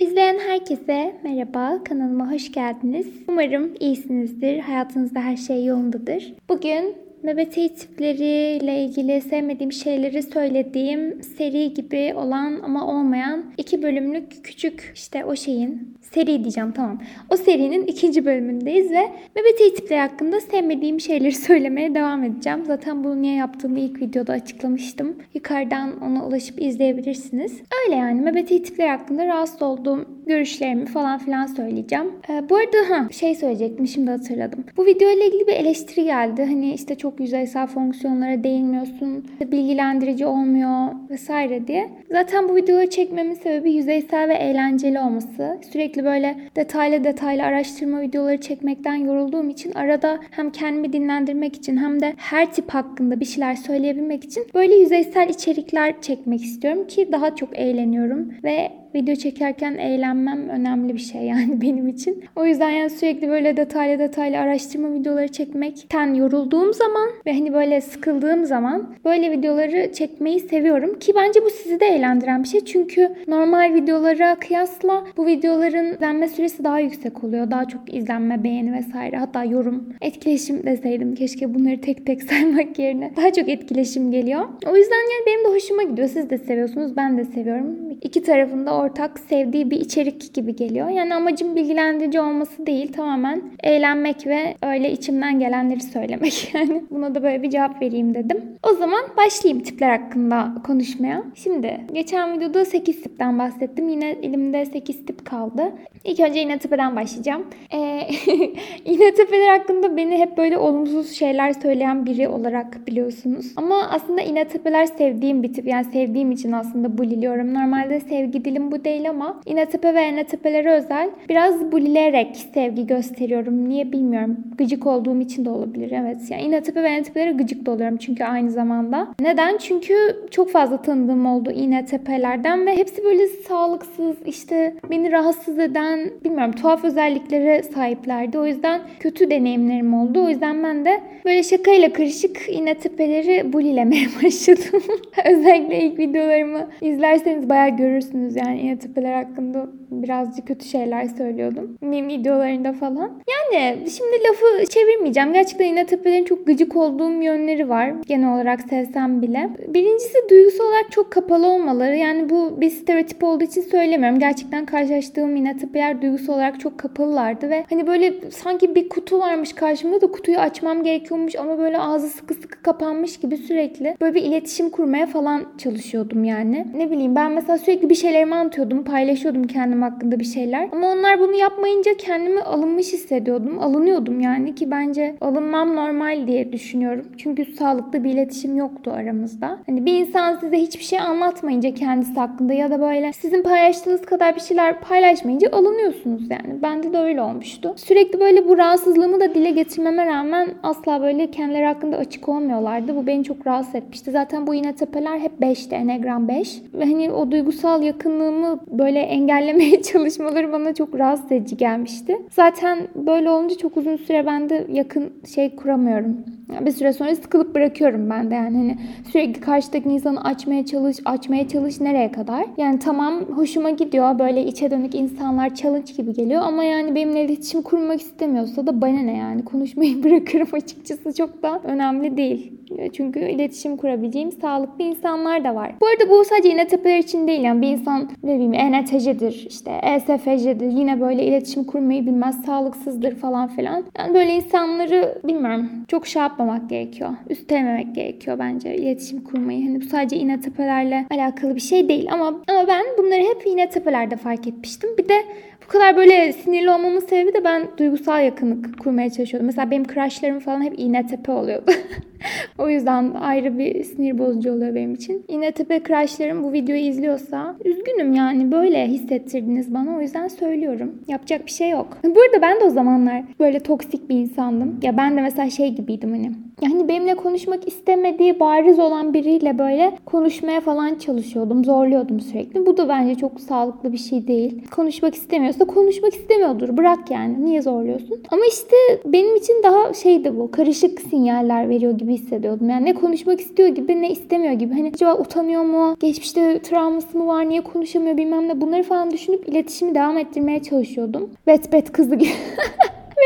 İzleyen herkese merhaba, kanalıma hoş geldiniz. Umarım iyisinizdir, hayatınızda her şey yolundadır. Bugün MBTI tipleriyle ilgili sevmediğim şeyleri söylediğim seri gibi olan ama olmayan iki bölümlük küçük işte o şeyin seri diyeceğim tamam. O serinin ikinci bölümündeyiz ve MBTI tipleri hakkında sevmediğim şeyleri söylemeye devam edeceğim. Zaten bunu niye yaptığımı ilk videoda açıklamıştım. Yukarıdan ona ulaşıp izleyebilirsiniz. Öyle yani MBTI tipleri hakkında rahatsız olduğum görüşlerimi falan filan söyleyeceğim. Ee, bu arada ha şey söyleyecektim şimdi hatırladım. Bu video ile ilgili bir eleştiri geldi. Hani işte çok yüzeysel fonksiyonlara değinmiyorsun, bilgilendirici olmuyor vesaire diye. Zaten bu videoları çekmemin sebebi yüzeysel ve eğlenceli olması. Sürekli böyle detaylı detaylı araştırma videoları çekmekten yorulduğum için arada hem kendimi dinlendirmek için hem de her tip hakkında bir şeyler söyleyebilmek için böyle yüzeysel içerikler çekmek istiyorum ki daha çok eğleniyorum ve video çekerken eğlenmem önemli bir şey yani benim için. O yüzden yani sürekli böyle detaylı detaylı araştırma videoları çekmekten yorulduğum zaman ve hani böyle sıkıldığım zaman böyle videoları çekmeyi seviyorum ki bence bu sizi de eğlendiren bir şey. Çünkü normal videolara kıyasla bu videoların izlenme süresi daha yüksek oluyor. Daha çok izlenme, beğeni vesaire hatta yorum, etkileşim deseydim keşke bunları tek tek saymak yerine. Daha çok etkileşim geliyor. O yüzden yani benim de hoşuma gidiyor. Siz de seviyorsunuz, ben de seviyorum. İki tarafında ortak sevdiği bir içerik gibi geliyor. Yani amacım bilgilendirici olması değil tamamen eğlenmek ve öyle içimden gelenleri söylemek. Yani buna da böyle bir cevap vereyim dedim. O zaman başlayayım tipler hakkında konuşmaya. Şimdi geçen videoda 8 tipten bahsettim. Yine elimde 8 tip kaldı. İlk önce İğnetepe'den başlayacağım. Ee, İğnetepe'ler hakkında beni hep böyle olumsuz şeyler söyleyen biri olarak biliyorsunuz. Ama aslında İğnetepe'ler sevdiğim bir tip. Yani sevdiğim için aslında buliliyorum. Normalde sevgi dilim bu değil ama İğnetepe ve Enetepe'lere özel biraz bulileyerek sevgi gösteriyorum. Niye bilmiyorum. Gıcık olduğum için de olabilir. Evet. Yani İğnetepe ve Enetepe'lere gıcık da oluyorum çünkü aynı zamanda. Neden? Çünkü çok fazla tanıdığım oldu İğnetepe'lerden ve hepsi böyle sağlıksız, işte beni rahatsız eden, bilmiyorum tuhaf özelliklere sahiplerdi. O yüzden kötü deneyimlerim oldu. O yüzden ben de böyle şakayla karışık İğnetepe'leri bulilemeye başladım. Özellikle ilk videolarımı izlerseniz bayağı görürsünüz yani İğnetepe'ler hakkında birazcık kötü şeyler söylüyordum. Meme videolarında falan. Yani şimdi lafı çevirmeyeceğim. Gerçekten İğnetepe'lerin çok gıcık olduğum yönleri var. Genel olarak sevsem bile. Birincisi duygusal olarak çok kapalı olmaları. Yani bu bir stereotip olduğu için söylemiyorum. Gerçekten karşılaştığım İğnetepe'ler duygusal olarak çok kapalılardı ve hani böyle sanki bir kutu varmış karşımda da kutuyu açmam gerekiyormuş ama böyle ağzı sıkı sıkı kapanmış gibi sürekli böyle bir iletişim kurmaya falan çalışıyordum yani. Ne bileyim ben mesela sürekli bir şeylerimi anlatıyordum, paylaşıyordum kendim hakkında bir şeyler. Ama onlar bunu yapmayınca kendimi alınmış hissediyordum. Alınıyordum yani ki bence alınmam normal diye düşünüyorum. Çünkü sağlıklı bir iletişim yoktu aramızda. Hani bir insan size hiçbir şey anlatmayınca kendisi hakkında ya da böyle sizin paylaştığınız kadar bir şeyler paylaşmayınca alınıyorsunuz yani. Bende de öyle olmuştu. Sürekli böyle bu rahatsızlığımı da dile getirmeme rağmen asla böyle kendileri hakkında açık olmuyorlardı. Bu beni çok rahatsız etmişti. Zaten bu yine tepeler hep 5'ti. Enegram 5. Ve hani o duygusal yakınlığımı böyle engellemeye çalışmaları bana çok rahatsız edici gelmişti. Zaten böyle olunca çok uzun süre ben de yakın şey kuramıyorum. Bir süre sonra sıkılıp bırakıyorum ben de yani hani sürekli karşıdaki insanı açmaya çalış, açmaya çalış nereye kadar? Yani tamam hoşuma gidiyor böyle içe dönük insanlar challenge gibi geliyor ama yani benimle iletişim kurmak istemiyorsa da bana ne yani konuşmayı bırakırım açıkçası çok da önemli değil. Çünkü iletişim kurabileceğim sağlıklı insanlar da var. Bu arada bu sadece İNTP'ler için değil yani bir insan ne bileyim ENTC'dir işte ESFC'dir yine böyle iletişim kurmayı bilmez sağlıksızdır falan filan. Yani böyle insanları bilmiyorum çok şey yapmamak gerekiyor. Üstelememek gerekiyor bence iletişim kurmayı. Hani bu sadece İNTP'lerle alakalı bir şey değil ama ama ben bunları hep İNTP'lerde fark etmiştim. Bir de bu kadar böyle sinirli olmamın sebebi de ben duygusal yakınlık kurmaya çalışıyordum. Mesela benim crushlarım falan hep İğnetepe oluyordu. o yüzden ayrı bir sinir bozucu oluyor benim için. İğnetepe crushlarım bu videoyu izliyorsa üzgünüm yani böyle hissettirdiniz bana o yüzden söylüyorum. Yapacak bir şey yok. Bu arada ben de o zamanlar böyle toksik bir insandım. Ya ben de mesela şey gibiydim hani Yani benimle konuşmak istemediği bariz olan biriyle böyle konuşmaya falan çalışıyordum. Zorluyordum sürekli. Bu da bence çok sağlıklı bir şey değil. Konuşmak istemiyorsa konuşmak istemiyordur. Bırak yani. Niye zorluyorsun? Ama işte benim için daha şeydi bu. Karışık sinyaller veriyor gibi hissediyordum. Yani ne konuşmak istiyor gibi ne istemiyor gibi. Hani acaba utanıyor mu? Geçmişte travması mı var? Niye konuşamıyor bilmem ne. Bunları falan düşünüp iletişimi devam ettirmeye çalışıyordum. Bet bet kızı gibi.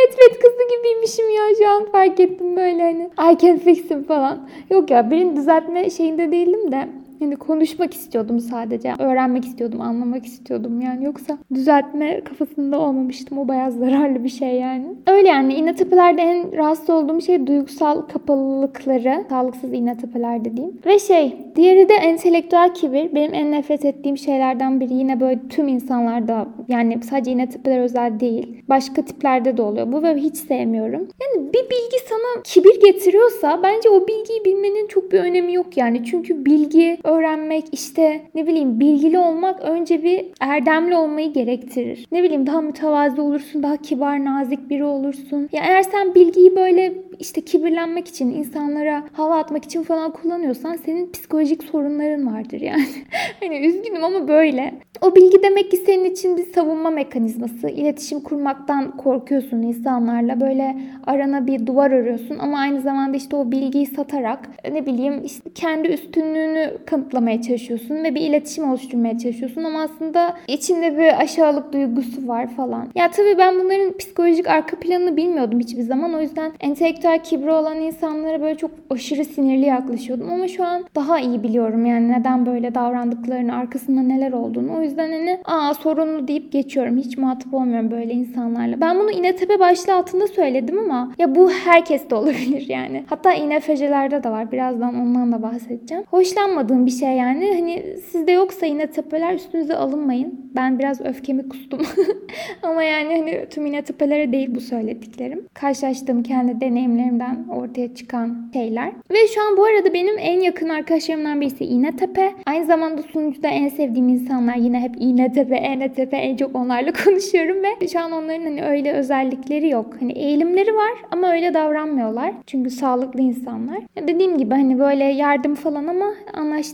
Bet kızı gibiymişim ya şu an fark ettim böyle hani. I can fix him falan. Yok ya birini düzeltme şeyinde değildim de yani konuşmak istiyordum sadece. Öğrenmek istiyordum, anlamak istiyordum yani. Yoksa düzeltme kafasında olmamıştım. O bayağı zararlı bir şey yani. Öyle yani iğne tepelerde en rahatsız olduğum şey duygusal kapalılıkları. Sağlıksız iğne tepelerde diyeyim. Ve şey diğeri de entelektüel kibir. Benim en nefret ettiğim şeylerden biri. Yine böyle tüm insanlarda yani sadece iğne tepeler özel değil. Başka tiplerde de oluyor. Bu ve hiç sevmiyorum. Yani bir bilgi sana kibir getiriyorsa bence o bilgiyi bilmenin çok bir önemi yok yani. Çünkü bilgi öğrenmek, işte ne bileyim bilgili olmak önce bir erdemli olmayı gerektirir. Ne bileyim daha mütevazi olursun, daha kibar, nazik biri olursun. Ya eğer sen bilgiyi böyle işte kibirlenmek için, insanlara hava atmak için falan kullanıyorsan senin psikolojik sorunların vardır yani. hani üzgünüm ama böyle. O bilgi demek ki senin için bir savunma mekanizması. İletişim kurmaktan korkuyorsun insanlarla. Böyle arana bir duvar örüyorsun ama aynı zamanda işte o bilgiyi satarak ne bileyim işte kendi üstünlüğünü kanıtlamaya çalışıyorsun ve bir iletişim oluşturmaya çalışıyorsun ama aslında içinde bir aşağılık duygusu var falan. Ya tabii ben bunların psikolojik arka planını bilmiyordum hiçbir zaman. O yüzden entelektüel kibri olan insanlara böyle çok aşırı sinirli yaklaşıyordum ama şu an daha iyi biliyorum yani neden böyle davrandıklarını, arkasında neler olduğunu. O yüzden hani aa sorunlu deyip geçiyorum. Hiç muhatap olmuyorum böyle insanlarla. Ben bunu İğnetepe başlığı altında söyledim ama ya bu herkes de olabilir yani. Hatta İğnefecelerde de var. Birazdan ondan da bahsedeceğim. Hoşlanmadığım bir şey yani. Hani sizde yoksa İğnetepeler üstünüze alınmayın. Ben biraz öfkemi kustum. ama yani hani tüm İğnetepelere değil bu söylediklerim. Karşılaştığım kendi deneyimlerimden ortaya çıkan şeyler. Ve şu an bu arada benim en yakın arkadaşlarımdan birisi İğnetepe. Aynı zamanda sunucuda en sevdiğim insanlar yine hep İğnetepe, Enetepe en çok onlarla konuşuyorum ve şu an onların hani öyle özellikleri yok. Hani eğilimleri var ama öyle davranmıyorlar. Çünkü sağlıklı insanlar. Dediğim gibi hani böyle yardım falan ama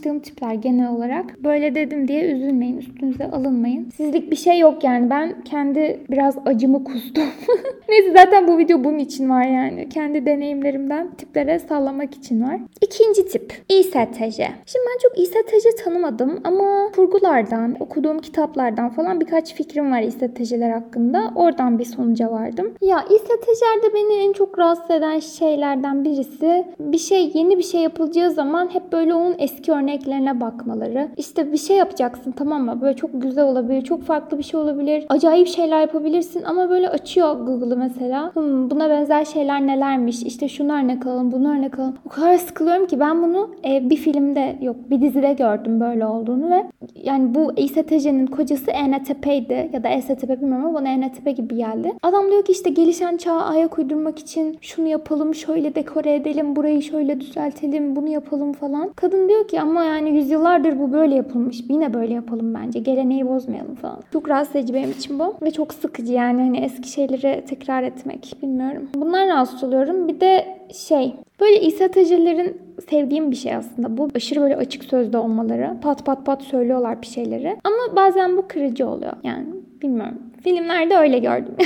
anlaştığım tipler genel olarak. Böyle dedim diye üzülmeyin, üstünüze alınmayın. Sizlik bir şey yok yani. Ben kendi biraz acımı kustum. Neyse zaten bu video bunun için var yani. Kendi deneyimlerimden tiplere sallamak için var. İkinci tip. İSTJ. Şimdi ben çok İSTJ tanımadım ama kurgulardan, okuduğum kitaplardan falan birkaç fikrim var İSTJ'ler hakkında. Oradan bir sonuca vardım. Ya İSTJ'lerde beni en çok rahatsız eden şeylerden birisi bir şey yeni bir şey yapılacağı zaman hep böyle onun eski örneklerine bakmaları. İşte bir şey yapacaksın tamam mı? Böyle çok güzel olabilir, çok farklı bir şey olabilir. Acayip şeyler yapabilirsin ama böyle açıyor Google'ı mesela. Hmm, buna benzer şeyler nelermiş? İşte şunu örnek alalım, bunu örnek alalım. O kadar sıkılıyorum ki ben bunu e, bir filmde yok bir dizide gördüm böyle olduğunu ve yani bu İSTJ'nin kocası ENTP'ydi ya da ESTP bilmiyorum ama bana ENTP gibi geldi. Adam diyor ki işte gelişen çağa ayak uydurmak için şunu yapalım, şöyle dekore edelim, burayı şöyle düzeltelim, bunu yapalım falan. Kadın diyor ki ama yani yüzyıllardır bu böyle yapılmış. Yine böyle yapalım bence. Geleneği bozmayalım falan. Çok rahatsız edici benim için bu. Ve çok sıkıcı yani hani eski şeyleri tekrar etmek. Bilmiyorum. Bunlar rahatsız oluyorum. Bir de şey böyle İSTJ'lerin sevdiğim bir şey aslında. Bu aşırı böyle açık sözde olmaları. Pat pat pat söylüyorlar bir şeyleri. Ama bazen bu kırıcı oluyor. Yani bilmiyorum. Filmlerde öyle gördüm.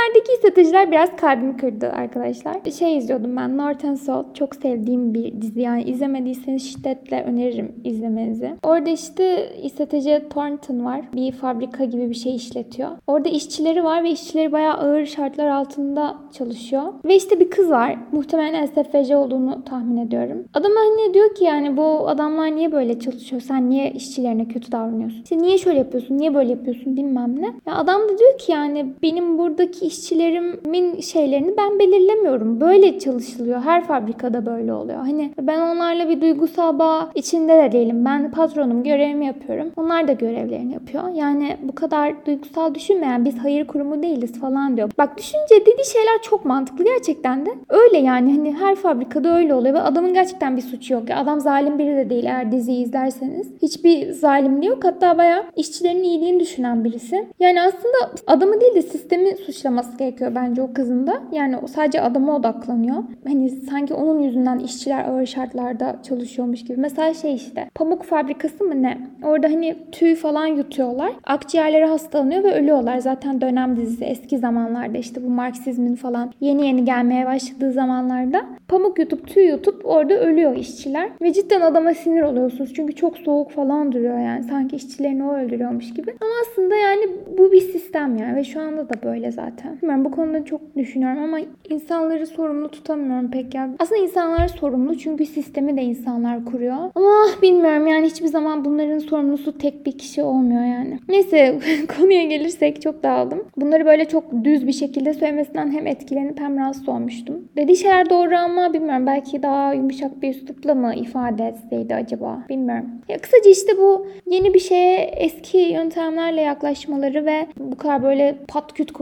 Filmlerdeki stratejiler biraz kalbimi kırdı arkadaşlar. Şey izliyordum ben North and South. Çok sevdiğim bir dizi. Yani izlemediyseniz şiddetle öneririm izlemenizi. Orada işte strateji Thornton var. Bir fabrika gibi bir şey işletiyor. Orada işçileri var ve işçileri bayağı ağır şartlar altında çalışıyor. Ve işte bir kız var. Muhtemelen SFC olduğunu tahmin ediyorum. Adam hani diyor ki yani bu adamlar niye böyle çalışıyor? Sen niye işçilerine kötü davranıyorsun? İşte niye şöyle yapıyorsun? Niye böyle yapıyorsun? Bilmem ne. Ya adam da diyor ki yani benim buradaki işçilerimin şeylerini ben belirlemiyorum. Böyle çalışılıyor. Her fabrikada böyle oluyor. Hani ben onlarla bir duygusal bağ içinde de değilim. Ben patronum görevimi yapıyorum. Onlar da görevlerini yapıyor. Yani bu kadar duygusal düşünmeyen biz hayır kurumu değiliz falan diyor. Bak düşünce dediği şeyler çok mantıklı gerçekten de. Öyle yani hani her fabrikada öyle oluyor ve adamın gerçekten bir suçu yok. Adam zalim biri de değil eğer diziyi izlerseniz. Hiçbir zalimliği yok. Hatta bayağı işçilerin iyiliğini düşünen birisi. Yani aslında adamı değil de sistemi suçlamak yaşaması gerekiyor bence o kızın da. Yani sadece adama odaklanıyor. Hani sanki onun yüzünden işçiler ağır şartlarda çalışıyormuş gibi. Mesela şey işte pamuk fabrikası mı ne? Orada hani tüy falan yutuyorlar. Akciğerleri hastalanıyor ve ölüyorlar. Zaten dönem dizisi eski zamanlarda işte bu Marksizmin falan yeni yeni gelmeye başladığı zamanlarda pamuk yutup tüy yutup orada ölüyor işçiler. Ve cidden adama sinir oluyorsunuz. Çünkü çok soğuk falan duruyor yani. Sanki işçilerini o öldürüyormuş gibi. Ama aslında yani bu bir sistem yani ve şu anda da böyle zaten. Bilmiyorum bu konuda çok düşünüyorum ama insanları sorumlu tutamıyorum pek ya. Aslında insanlar sorumlu çünkü sistemi de insanlar kuruyor. Ama bilmiyorum yani hiçbir zaman bunların sorumlusu tek bir kişi olmuyor yani. Neyse konuya gelirsek çok dağıldım. Bunları böyle çok düz bir şekilde söylemesinden hem etkilenip hem rahatsız olmuştum. Dediği şeyler doğru ama bilmiyorum belki daha yumuşak bir üslupla mı ifade etseydi acaba bilmiyorum. Ya kısaca işte bu yeni bir şeye eski yöntemlerle yaklaşmaları ve bu kadar böyle pat küt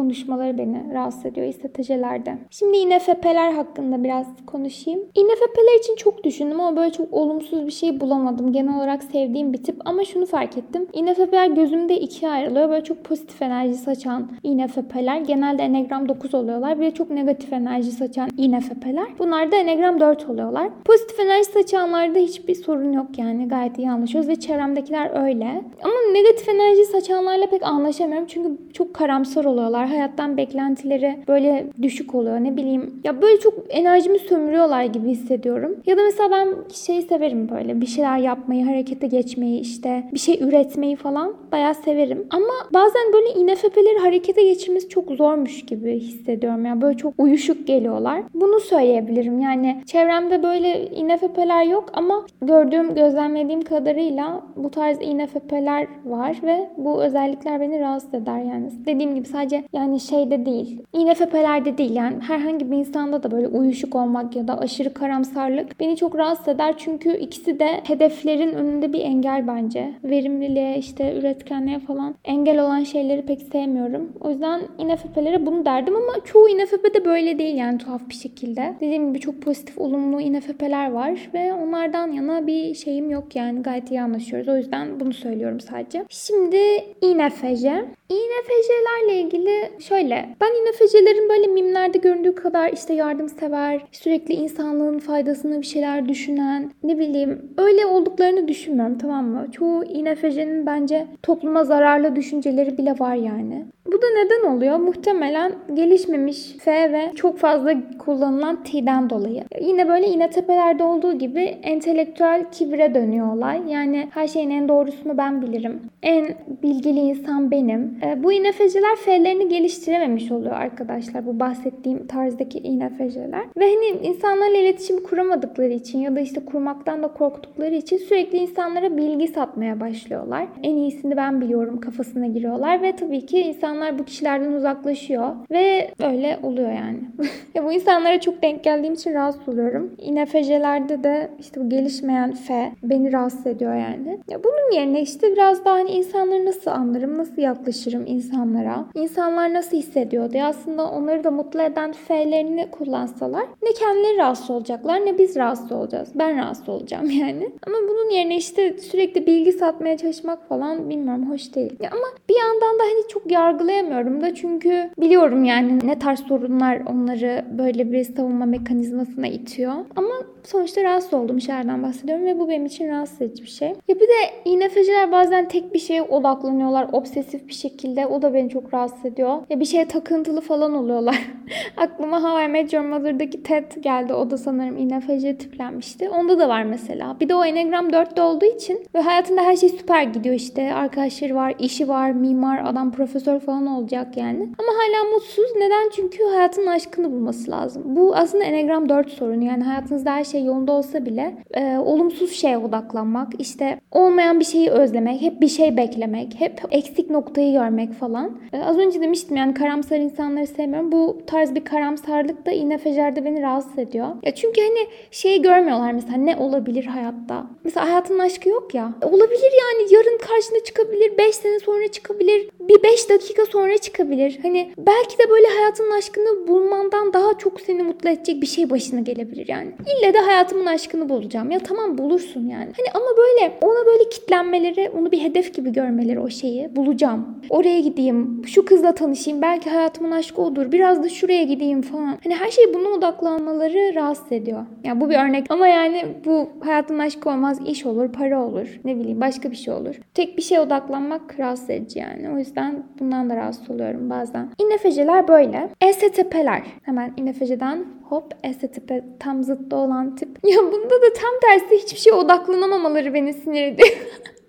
konuşmaları beni rahatsız ediyor İSTC'lerde. Şimdi INFP'ler hakkında biraz konuşayım. INFP'ler için çok düşündüm ama böyle çok olumsuz bir şey bulamadım. Genel olarak sevdiğim bir tip ama şunu fark ettim. INFP'ler gözümde ikiye ayrılıyor. Böyle çok pozitif enerji saçan INFP'ler. Genelde Enneagram 9 oluyorlar. Bir de çok negatif enerji saçan INFP'ler. Bunlar da Enneagram 4 oluyorlar. Pozitif enerji saçanlarda hiçbir sorun yok yani. Gayet iyi anlaşıyoruz ve çevremdekiler öyle. Ama negatif enerji saçanlarla pek anlaşamıyorum. Çünkü çok karamsar oluyorlar. Hayattan beklentileri böyle düşük oluyor. Ne bileyim. Ya böyle çok enerjimi sömürüyorlar gibi hissediyorum. Ya da mesela ben şeyi severim böyle. Bir şeyler yapmayı, harekete geçmeyi, işte bir şey üretmeyi falan bayağı severim. Ama bazen böyle INFP'leri harekete geçirmesi çok zormuş gibi hissediyorum. Yani böyle çok uyuşuk geliyorlar. Bunu söyleyebilirim. Yani çevremde böyle INFP'ler yok ama gördüğüm, gözlemlediğim kadarıyla bu tarz INFP'ler var ve bu özellikler beni rahatsız eder yani. Dediğim gibi sadece yani şeyde değil. INFP'lerde değil yani herhangi bir insanda da böyle uyuşuk olmak ya da aşırı karamsarlık beni çok rahatsız eder. Çünkü ikisi de hedeflerin önünde bir engel bence. Verimliliğe işte üretkenliğe falan engel olan şeyleri pek sevmiyorum. O yüzden INFP'lere bunu derdim ama çoğu INFP de böyle değil yani tuhaf bir şekilde. Dediğim gibi çok pozitif, olumlu INFP'ler var ve onlardan yana bir şeyim yok yani gayet iyi anlaşıyoruz. O yüzden bunu söylüyorum sadece. Şimdi INFJ. INFJ'lerle ilgili şöyle. Ben INFJ'lerin böyle mimlerde göründüğü kadar işte yardımsever, sürekli insanlığın faydasını bir şeyler düşünen, ne bileyim öyle olduklarını düşünmüyorum tamam mı? Çoğu INFJ'nin bence topluma zararlı düşünceleri bile var yani. Bu da neden oluyor? Muhtemelen gelişmemiş F ve çok fazla kullanılan T'den dolayı. Yine böyle INTP'lerde olduğu gibi entelektüel kibre dönüyor olay. Yani her şeyin en doğrusunu ben bilirim. En bilgili insan benim. E, bu INFC'ler F'lerini geliştirememiş oluyor arkadaşlar. Bu bahsettiğim tarzdaki INFC'ler. Ve hani insanlarla iletişim kuramadıkları için ya da işte kurmaktan da korktukları için sürekli insanlara bilgi satmaya başlıyorlar. En iyisini ben biliyorum kafasına giriyorlar ve tabii ki insan insanlar bu kişilerden uzaklaşıyor ve öyle oluyor yani. ya bu insanlara çok denk geldiğim için rahatsız oluyorum. İNFC'lerde de işte bu gelişmeyen F beni rahatsız ediyor yani. Ya bunun yerine işte biraz daha hani insanları nasıl anlarım, nasıl yaklaşırım insanlara, insanlar nasıl hissediyor diye aslında onları da mutlu eden F'lerini kullansalar ne kendileri rahatsız olacaklar ne biz rahatsız olacağız. Ben rahatsız olacağım yani. Ama bunun yerine işte sürekli bilgi satmaya çalışmak falan bilmiyorum hoş değil. Ya ama bir yandan da hani çok yargılı yargılayamıyorum da çünkü biliyorum yani ne tarz sorunlar onları böyle bir savunma mekanizmasına itiyor. Ama sonuçta rahatsız olduğum şeylerden bahsediyorum ve bu benim için rahatsız edici bir şey. Ya bir de INFC'ler bazen tek bir şeye odaklanıyorlar obsesif bir şekilde. O da beni çok rahatsız ediyor. Ya bir şeye takıntılı falan oluyorlar. Aklıma How I Met Your Mother'daki Ted geldi. O da sanırım INFC tiplenmişti. Onda da var mesela. Bir de o Enneagram 4'te olduğu için ve hayatında her şey süper gidiyor işte. Arkadaşları var, işi var, mimar, adam profesör falan olacak yani. Ama hala mutsuz. Neden? Çünkü hayatın aşkını bulması lazım. Bu aslında Enneagram 4 sorunu. Yani hayatınızda her şey yolunda olsa bile e, olumsuz şeye odaklanmak, işte olmayan bir şeyi özlemek, hep bir şey beklemek, hep eksik noktayı görmek falan. E, az önce demiştim yani karamsar insanları sevmiyorum. Bu tarz bir karamsarlık da INFJ'de beni rahatsız ediyor. Ya çünkü hani şeyi görmüyorlar mesela ne olabilir hayatta. Mesela hayatın aşkı yok ya. Olabilir yani yarın karşına çıkabilir, 5 sene sonra çıkabilir, bir 5 dakika sonra çıkabilir. Hani belki de böyle hayatının aşkını bulmandan daha çok seni mutlu edecek bir şey başına gelebilir yani. İlle de hayatımın aşkını bulacağım. Ya tamam bulursun yani. Hani ama böyle ona böyle kitlenmeleri, onu bir hedef gibi görmeleri o şeyi. Bulacağım. Oraya gideyim. Şu kızla tanışayım. Belki hayatımın aşkı odur. Biraz da şuraya gideyim falan. Hani her şey buna odaklanmaları rahatsız ediyor. Yani bu bir örnek. Ama yani bu hayatın aşkı olmaz. iş olur, para olur. Ne bileyim başka bir şey olur. Tek bir şeye odaklanmak rahatsız edici yani. O yüzden bundan da rahatsız oluyorum bazen. İnefeceler böyle. ESTP'ler. Hemen İnefece'den hop ESTP tam zıttı olan tip. Ya bunda da tam tersi hiçbir şeye odaklanamamaları beni sinir ediyor.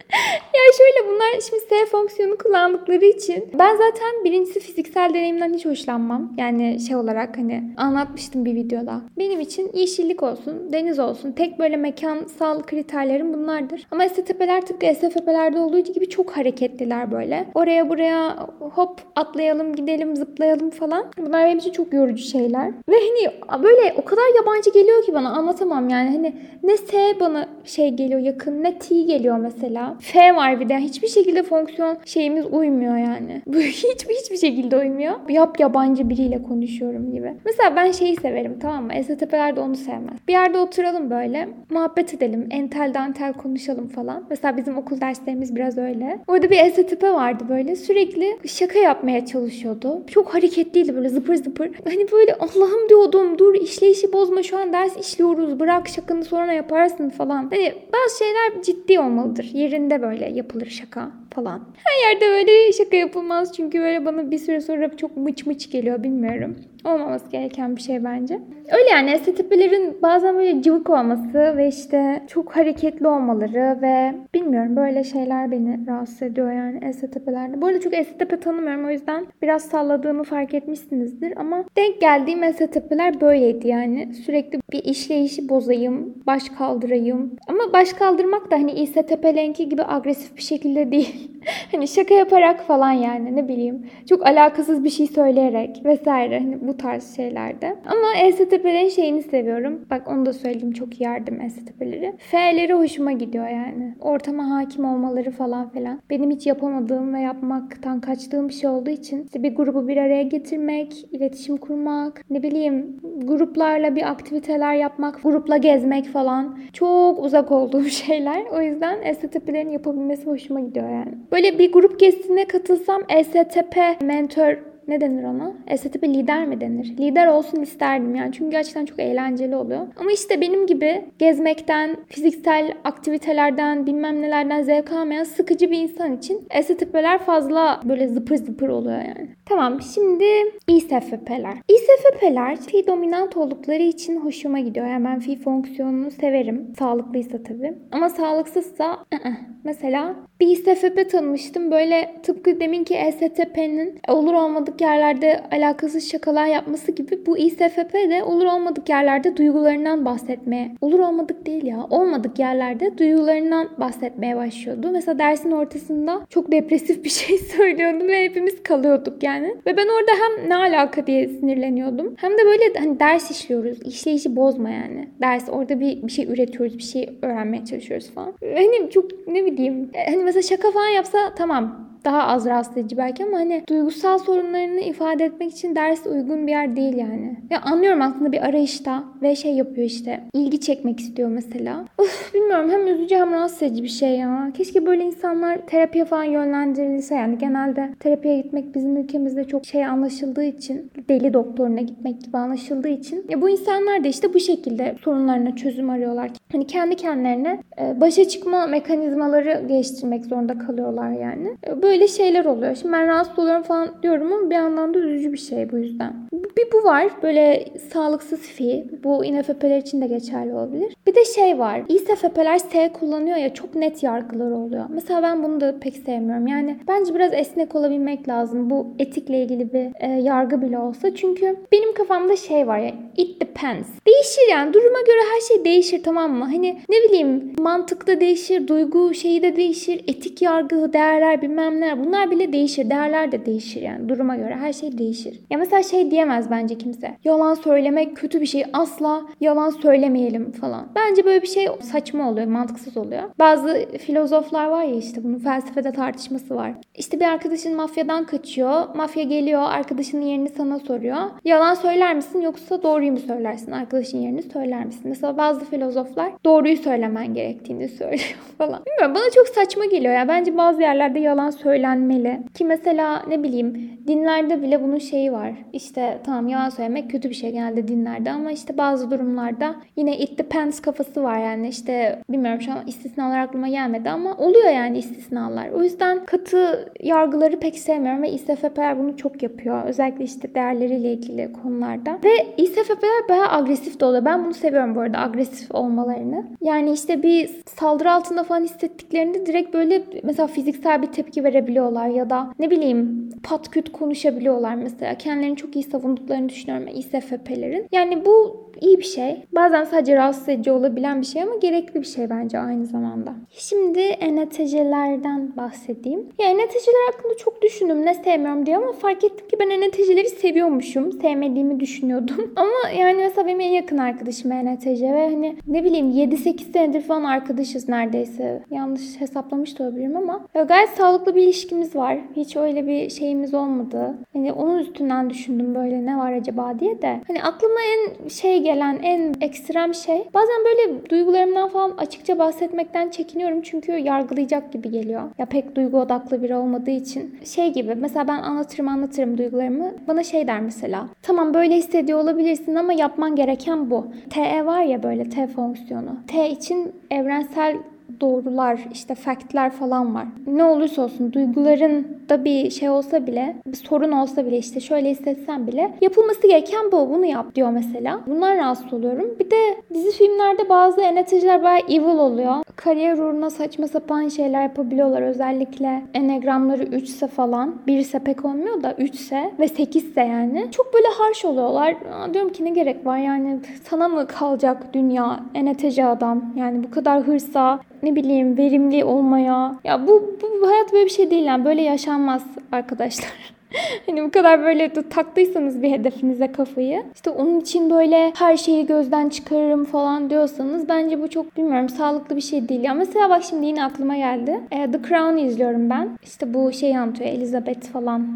ya şöyle bunlar şimdi S fonksiyonu kullandıkları için ben zaten birincisi fiziksel deneyimden hiç hoşlanmam. Yani şey olarak hani anlatmıştım bir videoda. Benim için yeşillik olsun, deniz olsun. Tek böyle mekansal kriterlerim bunlardır. Ama STP'ler tıpkı SFP'lerde olduğu gibi çok hareketliler böyle. Oraya buraya hop atlayalım, gidelim, zıplayalım falan. Bunlar benim için çok yorucu şeyler. Ve hani böyle o kadar yabancı geliyor ki bana anlatamam yani. Hani ne S bana şey geliyor yakın ne T geliyor mesela. F var bir de. Hiçbir şekilde fonksiyon şeyimiz uymuyor yani. Bu hiçbir hiçbir şekilde uymuyor. Yap yabancı biriyle konuşuyorum gibi. Mesela ben şeyi severim tamam mı? STP'ler de onu sevmez. Bir yerde oturalım böyle. Muhabbet edelim. Entel dantel konuşalım falan. Mesela bizim okul derslerimiz biraz öyle. Orada bir STP vardı böyle. Sürekli şaka yapmaya çalışıyordu. Çok hareketliydi böyle zıpır zıpır. Hani böyle Allah'ım diyordum dur işleyişi bozma şu an ders işliyoruz. Bırak şakanı sonra yaparsın falan. Hani bazı şeyler ciddi olmalıdır. Yerinde de böyle yapılır şaka falan. Her yerde böyle şaka yapılmaz çünkü böyle bana bir süre sonra çok mıç mıç geliyor bilmiyorum. Olmaması gereken bir şey bence. Öyle yani STP'lerin bazen böyle cıvık olması ve işte çok hareketli olmaları ve bilmiyorum böyle şeyler beni rahatsız ediyor yani STP'lerde. Bu arada çok STP tanımıyorum o yüzden biraz salladığımı fark etmişsinizdir ama denk geldiğim STP'ler böyleydi yani. Sürekli bir işleyişi bozayım, baş kaldırayım. Ama baş kaldırmak da hani İSTP'lenki gibi agresif bir şekilde değil. hani şaka yaparak falan yani ne bileyim. Çok alakasız bir şey söyleyerek vesaire. Hani bu tarz şeylerde. Ama ESTP'lerin şeyini seviyorum. Bak onu da söyleyeyim çok yardım ESTP'leri. F'leri hoşuma gidiyor yani. Ortama hakim olmaları falan filan. Benim hiç yapamadığım ve yapmaktan kaçtığım bir şey olduğu için işte bir grubu bir araya getirmek, iletişim kurmak, ne bileyim gruplarla bir aktiviteler yapmak, grupla gezmek falan çok uzak olduğum şeyler. O yüzden ESTP'lerin yapabilmesi hoşuma gidiyor yani. Böyle bir grup gezisine katılsam ESTP mentor ne denir ona? STP lider mi denir? Lider olsun isterdim yani çünkü gerçekten çok eğlenceli oluyor. Ama işte benim gibi gezmekten, fiziksel aktivitelerden, bilmem nelerden zevk almayan sıkıcı bir insan için STP'ler fazla böyle zıpır zıpır oluyor yani. Tamam şimdi İSFP'ler. İSFP'ler fi dominant oldukları için hoşuma gidiyor. Yani ben fi fonksiyonunu severim. Sağlıklıysa tabii. Ama sağlıksızsa ı-ı. mesela bir İSFP tanımıştım. Böyle tıpkı deminki ESTP'nin olur olmadık yerlerde alakasız şakalar yapması gibi bu İSFP de olur olmadık yerlerde duygularından bahsetmeye. Olur olmadık değil ya. Olmadık yerlerde duygularından bahsetmeye başlıyordu. Mesela dersin ortasında çok depresif bir şey söylüyordu ve hepimiz kalıyorduk yani. Ve ben orada hem ne alaka diye sinirleniyordum. Hem de böyle hani ders işliyoruz. İşleyişi bozma yani. Ders orada bir, bir şey üretiyoruz. Bir şey öğrenmeye çalışıyoruz falan. Hani çok ne bileyim. Hani mesela şaka falan yapsa tamam daha az rahatsız edici belki ama hani duygusal sorunlarını ifade etmek için ders uygun bir yer değil yani. Ya anlıyorum aslında bir arayışta ve şey yapıyor işte ilgi çekmek istiyor mesela. Uf bilmiyorum hem üzücü hem rahatsız edici bir şey ya. Keşke böyle insanlar terapiye falan yönlendirilse yani genelde terapiye gitmek bizim ülkemizde çok şey anlaşıldığı için deli doktoruna gitmek gibi anlaşıldığı için ya bu insanlar da işte bu şekilde sorunlarına çözüm arıyorlar. Hani kendi kendilerine başa çıkma mekanizmaları geliştirmek zorunda kalıyorlar yani. Böyle şeyler oluyor. Şimdi ben rahatsız oluyorum falan diyorum ama bir yandan da üzücü bir şey bu yüzden. Bir bu var. Böyle sağlıksız fi. Bu INFP'ler için de geçerli olabilir. Bir de şey var. İSFP'ler S kullanıyor ya çok net yargılar oluyor. Mesela ben bunu da pek sevmiyorum. Yani bence biraz esnek olabilmek lazım. Bu etikle ilgili bir e, yargı bile olsa. Çünkü benim kafamda şey var ya. It depends. Değişir yani. Duruma göre her şey değişir tamam mı? Hani ne bileyim mantıkta değişir. Duygu şeyi de değişir. Etik yargı, değerler bilmem ne. Bunlar bile değişir. Değerler de değişir yani. Duruma göre her şey değişir. Ya mesela şey diyemez bence kimse. Yalan söylemek kötü bir şey. Asla yalan söylemeyelim falan. Bence böyle bir şey saçma oluyor, mantıksız oluyor. Bazı filozoflar var ya işte bunun felsefede tartışması var. İşte bir arkadaşın mafyadan kaçıyor. Mafya geliyor, arkadaşının yerini sana soruyor. Yalan söyler misin yoksa doğruyu mu söylersin? Arkadaşın yerini söyler misin? Mesela bazı filozoflar doğruyu söylemen gerektiğini söylüyor falan. Bilmiyorum bana çok saçma geliyor ya. Bence bazı yerlerde yalan söylenmeli. Ki mesela ne bileyim dinlerde bile bunun şeyi var. İşte tamam yalan söylemek kötü bir şey geldi dinlerde ama işte bazı durumlarda yine it depends kafası var yani işte bilmiyorum şu an istisnalar aklıma gelmedi ama oluyor yani istisnalar. O yüzden katı yargıları pek sevmiyorum ve İSFP'ler bunu çok yapıyor. Özellikle işte değerleriyle ilgili konularda. Ve İSFP'ler bayağı agresif de oluyor. Ben bunu seviyorum bu arada agresif olmalarını. Yani işte bir saldırı altında falan hissettiklerinde direkt böyle mesela fiziksel bir tepki verebiliyorlar ya da ne bileyim pat küt konuşabiliyorlar mesela. Kendilerini çok iyi savunduklarını düşünüyorum İSFP'lerin. Yani bu iyi bir şey. Bazen sadece rahatsız edici olabilen bir şey ama gerekli bir şey bence aynı zamanda. Şimdi ENTC'lerden bahsedeyim. Ya ENTC'ler hakkında çok düşündüm ne sevmiyorum diye ama fark ettim ki ben ENTC'leri seviyormuşum. Sevmediğimi düşünüyordum. ama yani mesela benim en yakın arkadaşım ENTC ve hani ne bileyim 7-8 senedir falan arkadaşız neredeyse. Yanlış hesaplamış da olabilirim ama gayet sağlıklı bir ilişkimiz var. Hiç öyle bir şeyimiz olmadı. Hani onun üstünden düşündüm böyle ne var acaba diye de. Hani aklıma en şey gelen en ekstrem şey bazen böyle duygularımdan falan açıkça bahsetmekten çekiniyorum çünkü yargılayacak gibi geliyor. Ya pek duygu odaklı biri olmadığı için şey gibi mesela ben anlatırım anlatırım duygularımı bana şey der mesela tamam böyle hissediyor olabilirsin ama yapman gereken bu. TE var ya böyle T fonksiyonu. T için evrensel doğrular, işte faktler falan var. Ne olursa olsun duyguların da bir şey olsa bile, bir sorun olsa bile işte şöyle hissetsen bile yapılması gereken bu. Bunu yap diyor mesela. Bundan rahatsız oluyorum. Bir de dizi filmlerde bazı eneteciler bayağı evil oluyor. Kariyer uğruna saçma sapan şeyler yapabiliyorlar. Özellikle enegramları 3 ise falan. 1 ise pek olmuyor da 3 ise ve 8 ise yani. Çok böyle harş oluyorlar. Aa, diyorum ki ne gerek var yani sana mı kalacak dünya eneteci adam? Yani bu kadar hırsa ne bileyim verimli olmaya. Ya bu, bu hayat böyle bir şey değil yani böyle yaşanmaz arkadaşlar. hani bu kadar böyle taktıysanız bir hedefinize kafayı işte onun için böyle her şeyi gözden çıkarırım falan diyorsanız bence bu çok bilmiyorum sağlıklı bir şey değil. Ya mesela bak şimdi yine aklıma geldi. E, The Crown izliyorum ben. İşte bu şey anlatıyor Elizabeth falan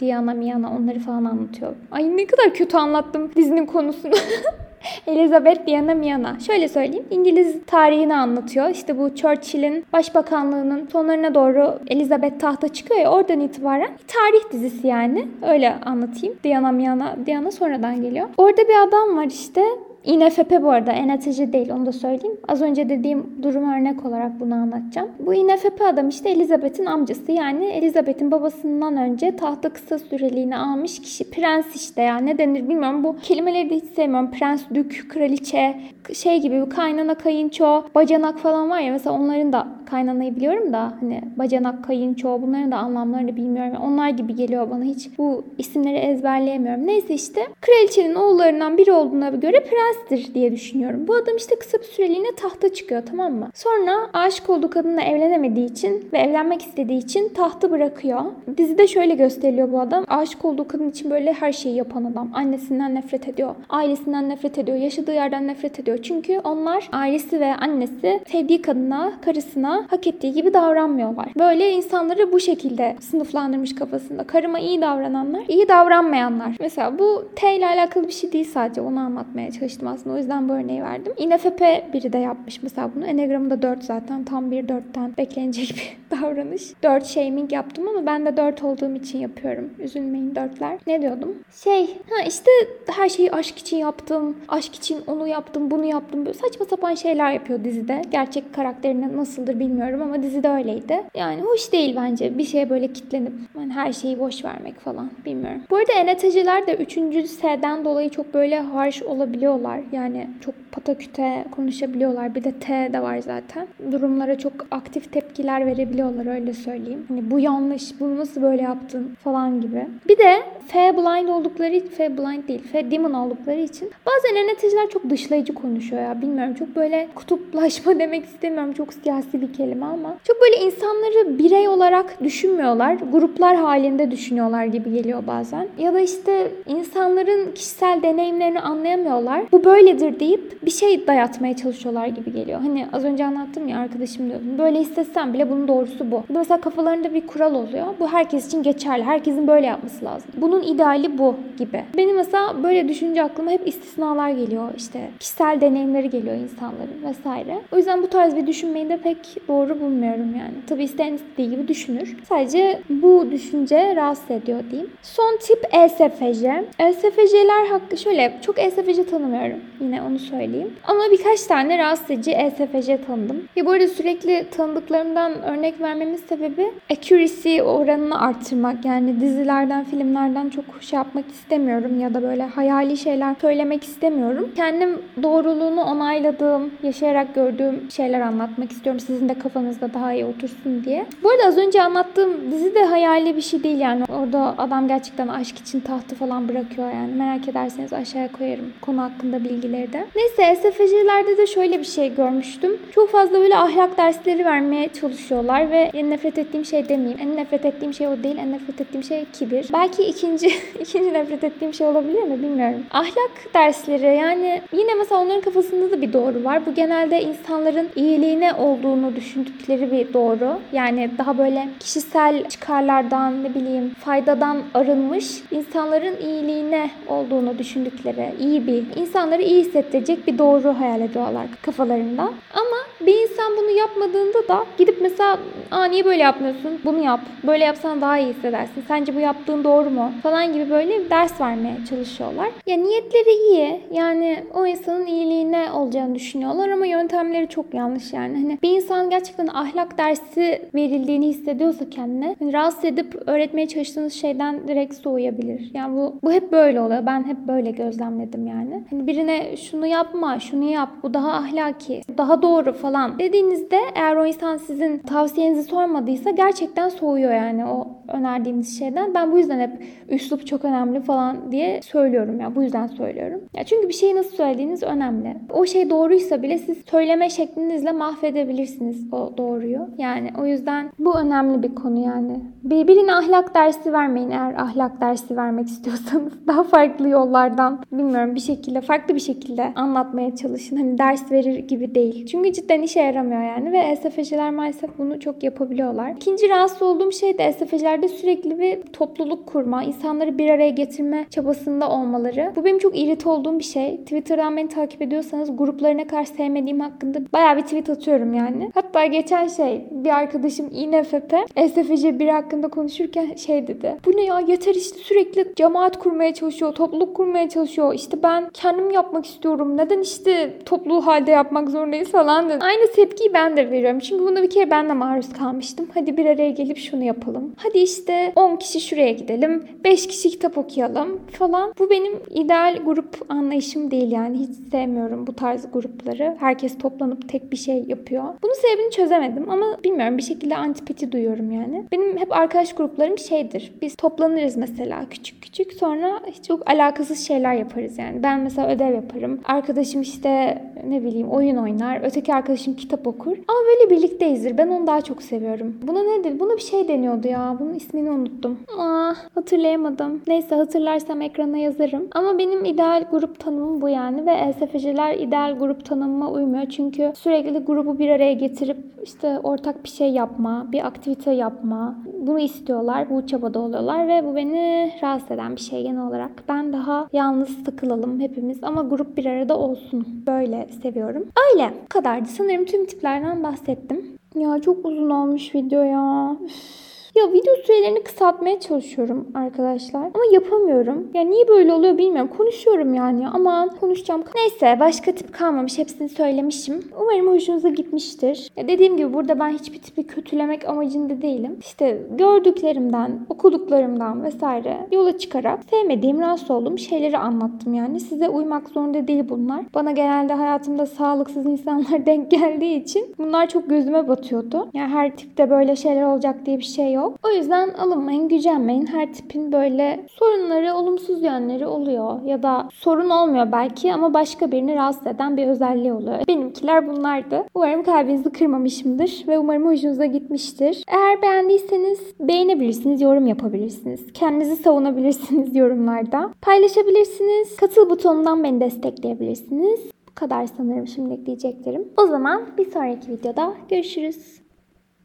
Diana Miana onları falan anlatıyor. Ay ne kadar kötü anlattım dizinin konusunu. Elizabeth Diana Miana. Şöyle söyleyeyim. İngiliz tarihini anlatıyor. İşte bu Churchill'in başbakanlığının sonlarına doğru Elizabeth tahta çıkıyor ya oradan itibaren tarih dizisi yani. Öyle anlatayım. Diana Miana. Diana sonradan geliyor. Orada bir adam var işte. INFP bu arada ENTC değil onu da söyleyeyim. Az önce dediğim durum örnek olarak bunu anlatacağım. Bu INFP adam işte Elizabeth'in amcası yani Elizabeth'in babasından önce tahta kısa süreliğine almış kişi. Prens işte ya ne denir bilmiyorum. Bu kelimeleri de hiç sevmiyorum. Prens, dük, kraliçe, şey gibi kaynana, kayınço, bacanak falan var ya mesela onların da kaynanayı biliyorum da hani bacanak, kayınço bunların da anlamlarını bilmiyorum. Onlar gibi geliyor bana hiç bu isimleri ezberleyemiyorum. Neyse işte kraliçenin oğullarından biri olduğuna göre prenstir diye düşünüyorum. Bu adam işte kısa bir süreliğine tahta çıkıyor tamam mı? Sonra aşık olduğu kadınla evlenemediği için ve evlenmek istediği için tahtı bırakıyor. Dizide şöyle gösteriliyor bu adam. Aşık olduğu kadın için böyle her şeyi yapan adam. Annesinden nefret ediyor. Ailesinden nefret ediyor. Yaşadığı yerden nefret ediyor. Çünkü onlar ailesi ve annesi sevdiği kadına, karısına hak ettiği gibi davranmıyorlar. Böyle insanları bu şekilde sınıflandırmış kafasında. Karıma iyi davrananlar, iyi davranmayanlar. Mesela bu T ile alakalı bir şey değil sadece. Onu anlatmaya çalıştım aslında. O yüzden bu örneği verdim. INFP biri de yapmış mesela bunu. Enegramı da 4 zaten. Tam bir 4'ten beklenecek bir davranış. 4 shaming yaptım ama ben de 4 olduğum için yapıyorum. Üzülmeyin 4'ler. Ne diyordum? Şey, ha işte her şeyi aşk için yaptım. Aşk için onu yaptım, bunu yaptım. Böyle saçma sapan şeyler yapıyor dizide. Gerçek karakterine nasıldır bilmiyorum ama dizide öyleydi. Yani hoş değil bence. Bir şeye böyle kitlenip yani her şeyi boş vermek falan. Bilmiyorum. Bu arada ENTC'ler de 3. S'den dolayı çok böyle harsh olabiliyorlar. Yani çok pataküte konuşabiliyorlar. Bir de T de var zaten. Durumlara çok aktif tepkiler verebiliyorlar öyle söyleyeyim. Hani bu yanlış, bunu nasıl böyle yaptın falan gibi. Bir de F blind oldukları, F blind değil, F demon oldukları için bazen ENTC'ler çok dışlayıcı konuşuyor ya. Bilmiyorum çok böyle kutuplaşma demek istemiyorum. Çok siyasi bir kelime ama çok böyle insanları birey olarak düşünmüyorlar. Gruplar halinde düşünüyorlar gibi geliyor bazen. Ya da işte insanların kişisel deneyimlerini anlayamıyorlar. Bu böyledir deyip bir şey dayatmaya çalışıyorlar gibi geliyor. Hani az önce anlattım ya arkadaşım diyordum. Böyle hissetsem bile bunun doğrusu bu. Mesela kafalarında bir kural oluyor. Bu herkes için geçerli. Herkesin böyle yapması lazım. Bunun ideali bu gibi. Benim mesela böyle düşünce aklıma hep istisnalar geliyor. İşte kişisel deneyimleri geliyor insanların vesaire. O yüzden bu tarz bir düşünmeyi de pek doğru bulmuyorum yani. Tabii isteyen istediği gibi düşünür. Sadece bu düşünce rahatsız ediyor diyeyim. Son tip E ESFC. ESFC'ler hakkı şöyle çok ESFC tanımıyorum. Yine onu söyleyeyim. Ama birkaç tane rahatsız edici ESFC tanıdım. Ya bu arada sürekli tanıdıklarımdan örnek vermemin sebebi accuracy oranını arttırmak. Yani dizilerden, filmlerden çok şey yapmak istemiyorum ya da böyle hayali şeyler söylemek istemiyorum. Kendim doğruluğunu onayladığım, yaşayarak gördüğüm şeyler anlatmak istiyorum. Sizin de kafanızda daha iyi otursun diye. Bu arada az önce anlattığım dizi de hayali bir şey değil yani. Orada adam gerçekten aşk için tahtı falan bırakıyor yani. Merak ederseniz aşağıya koyarım konu hakkında bilgileri de. Neyse SFC'lerde de şöyle bir şey görmüştüm. Çok fazla böyle ahlak dersleri vermeye çalışıyorlar ve en nefret ettiğim şey demeyeyim. En nefret ettiğim şey o değil. En nefret ettiğim şey kibir. Belki ikinci ikinci nefret ettiğim şey olabilir mi bilmiyorum. Ahlak dersleri yani yine mesela onların kafasında da bir doğru var. Bu genelde insanların iyiliğine olduğunu düşündükleri bir doğru. Yani daha böyle kişisel çıkarlardan ne bileyim faydadan arınmış insanların iyiliğine olduğunu düşündükleri iyi bir insanları iyi hissettirecek bir doğru hayal ediyorlar kafalarında. Ama bir insan bunu yapmadığında da gidip mesela Aa niye böyle yapmıyorsun? Bunu yap. Böyle yapsan daha iyi hissedersin. Sence bu yaptığın doğru mu? Falan gibi böyle ders vermeye çalışıyorlar. Ya niyetleri iyi. Yani o insanın iyiliğine olacağını düşünüyorlar ama yöntemleri çok yanlış yani. Hani bir insan gerçekten ahlak dersi verildiğini hissediyorsa kendine hani rahatsız edip öğretmeye çalıştığınız şeyden direkt soğuyabilir. Yani bu bu hep böyle oluyor. Ben hep böyle gözlemledim yani. Hani birine şunu yapma, şunu yap. Bu daha ahlaki, daha doğru falan dediğinizde eğer o insan sizin tavsiyenizi sormadıysa gerçekten soğuyor yani o önerdiğimiz şeyden. Ben bu yüzden hep üslup çok önemli falan diye söylüyorum ya. Bu yüzden söylüyorum. Ya çünkü bir şeyi nasıl söylediğiniz önemli. O şey doğruysa bile siz söyleme şeklinizle mahvedebilirsiniz o doğruyu. Yani o yüzden bu önemli bir konu yani. Birbirine ahlak dersi vermeyin eğer ahlak dersi vermek istiyorsanız. Daha farklı yollardan bilmiyorum bir şekilde farklı bir şekilde anlatmaya çalışın. Hani ders verir gibi değil. Çünkü cidden işe yaramıyor yani ve ESFC'ler maalesef bunu çok yapabiliyorlar. İkinci rahatsız olduğum şey de ESFC'lerde sürekli bir topluluk kurma, insanları bir araya getirme çabasında olmaları. Bu benim çok irite olduğum bir şey. Twitter'dan beni takip ediyorsanız gruplarına karşı sevmediğim hakkında bayağı bir tweet atıyorum yani. Hatta geçen şey bir arkadaşım İNFP ESFC biri hakkında konuşurken şey dedi. Bu ne ya yeter işte sürekli cemaat kurmaya çalışıyor, topluluk kurmaya çalışıyor. İşte ben kendim yapmak istiyorum. Neden işte topluluğu halde yapmak zorundayız falan dedi. Aynı tepkiyi ben de veriyorum. Çünkü buna bir kere ben de maruz kalmıştım. Hadi bir araya gelip şunu yapalım. Hadi işte 10 kişi şuraya gidelim. 5 kişi kitap okuyalım falan. Bu benim ideal grup anlayışım değil yani. Hiç sevmiyorum bu tarz grupları. Herkes toplanıp tek bir şey yapıyor. Bunun sebebini çözemedim ama bilmiyorum bir şekilde antipati duyuyorum yani. Benim hep arkadaş gruplarım şeydir. Biz toplanırız mesela küçük küçük sonra çok alakasız şeyler yaparız yani. Ben mesela ödev yaparım. Arkadaşım işte ne bileyim oyun oynar. Öteki arkadaşım kitap okur. Ama böyle birlikteyizdir. Ben onu daha çok seviyorum. Buna ne dedi? Buna bir şey deniyordu ya. Bunun ismini unuttum. Ah hatırlayamadım. Neyse hatırlarsam ekrana yazarım. Ama benim ideal grup tanımım bu yani ve ESFC'ler ideal grup tanımıma uymuyor. Çünkü sürekli grubu bir araya getirip işte ortak bir şey yapma, bir aktivite yapma. Bunu istiyorlar. Bu çabada oluyorlar ve bu beni rahatsız eden bir şey genel olarak. Ben daha yalnız takılalım hepimiz ama grup bir arada olsun. Böyle seviyorum. Öyle. Bu kadardı. Sanırım tüm tiplerden bahsettim. Ya çok uzun olmuş video ya. Üf. Ya video sürelerini kısaltmaya çalışıyorum arkadaşlar. Ama yapamıyorum. Ya niye böyle oluyor bilmiyorum. Konuşuyorum yani ama konuşacağım. Neyse başka tip kalmamış. Hepsini söylemişim. Umarım hoşunuza gitmiştir. Ya dediğim gibi burada ben hiçbir tipi kötülemek amacında değilim. İşte gördüklerimden, okuduklarımdan vesaire yola çıkarak sevmediğim, rahatsız olduğum şeyleri anlattım yani. Size uymak zorunda değil bunlar. Bana genelde hayatımda sağlıksız insanlar denk geldiği için bunlar çok gözüme batıyordu. Yani her tipte böyle şeyler olacak diye bir şey yok. Yok. O yüzden alınmayın, gücenmeyin. Her tipin böyle sorunları, olumsuz yönleri oluyor. Ya da sorun olmuyor belki ama başka birini rahatsız eden bir özelliği oluyor. Benimkiler bunlardı. Umarım kalbinizi kırmamışımdır ve umarım hoşunuza gitmiştir. Eğer beğendiyseniz beğenebilirsiniz, yorum yapabilirsiniz. Kendinizi savunabilirsiniz yorumlarda. Paylaşabilirsiniz. Katıl butonundan beni destekleyebilirsiniz. Bu kadar sanırım şimdilik diyeceklerim. O zaman bir sonraki videoda görüşürüz.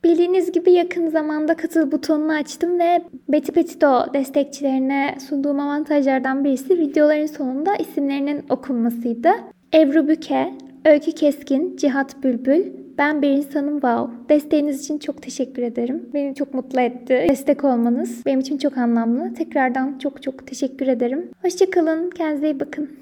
Bildiğiniz gibi yakın zamanda katıl butonunu açtım ve Betty Petito destekçilerine sunduğum avantajlardan birisi videoların sonunda isimlerinin okunmasıydı. Ebru Büke, Öykü Keskin, Cihat Bülbül, ben bir insanım wow. Desteğiniz için çok teşekkür ederim. Beni çok mutlu etti. Destek olmanız benim için çok anlamlı. Tekrardan çok çok teşekkür ederim. Hoşçakalın. Kendinize iyi bakın.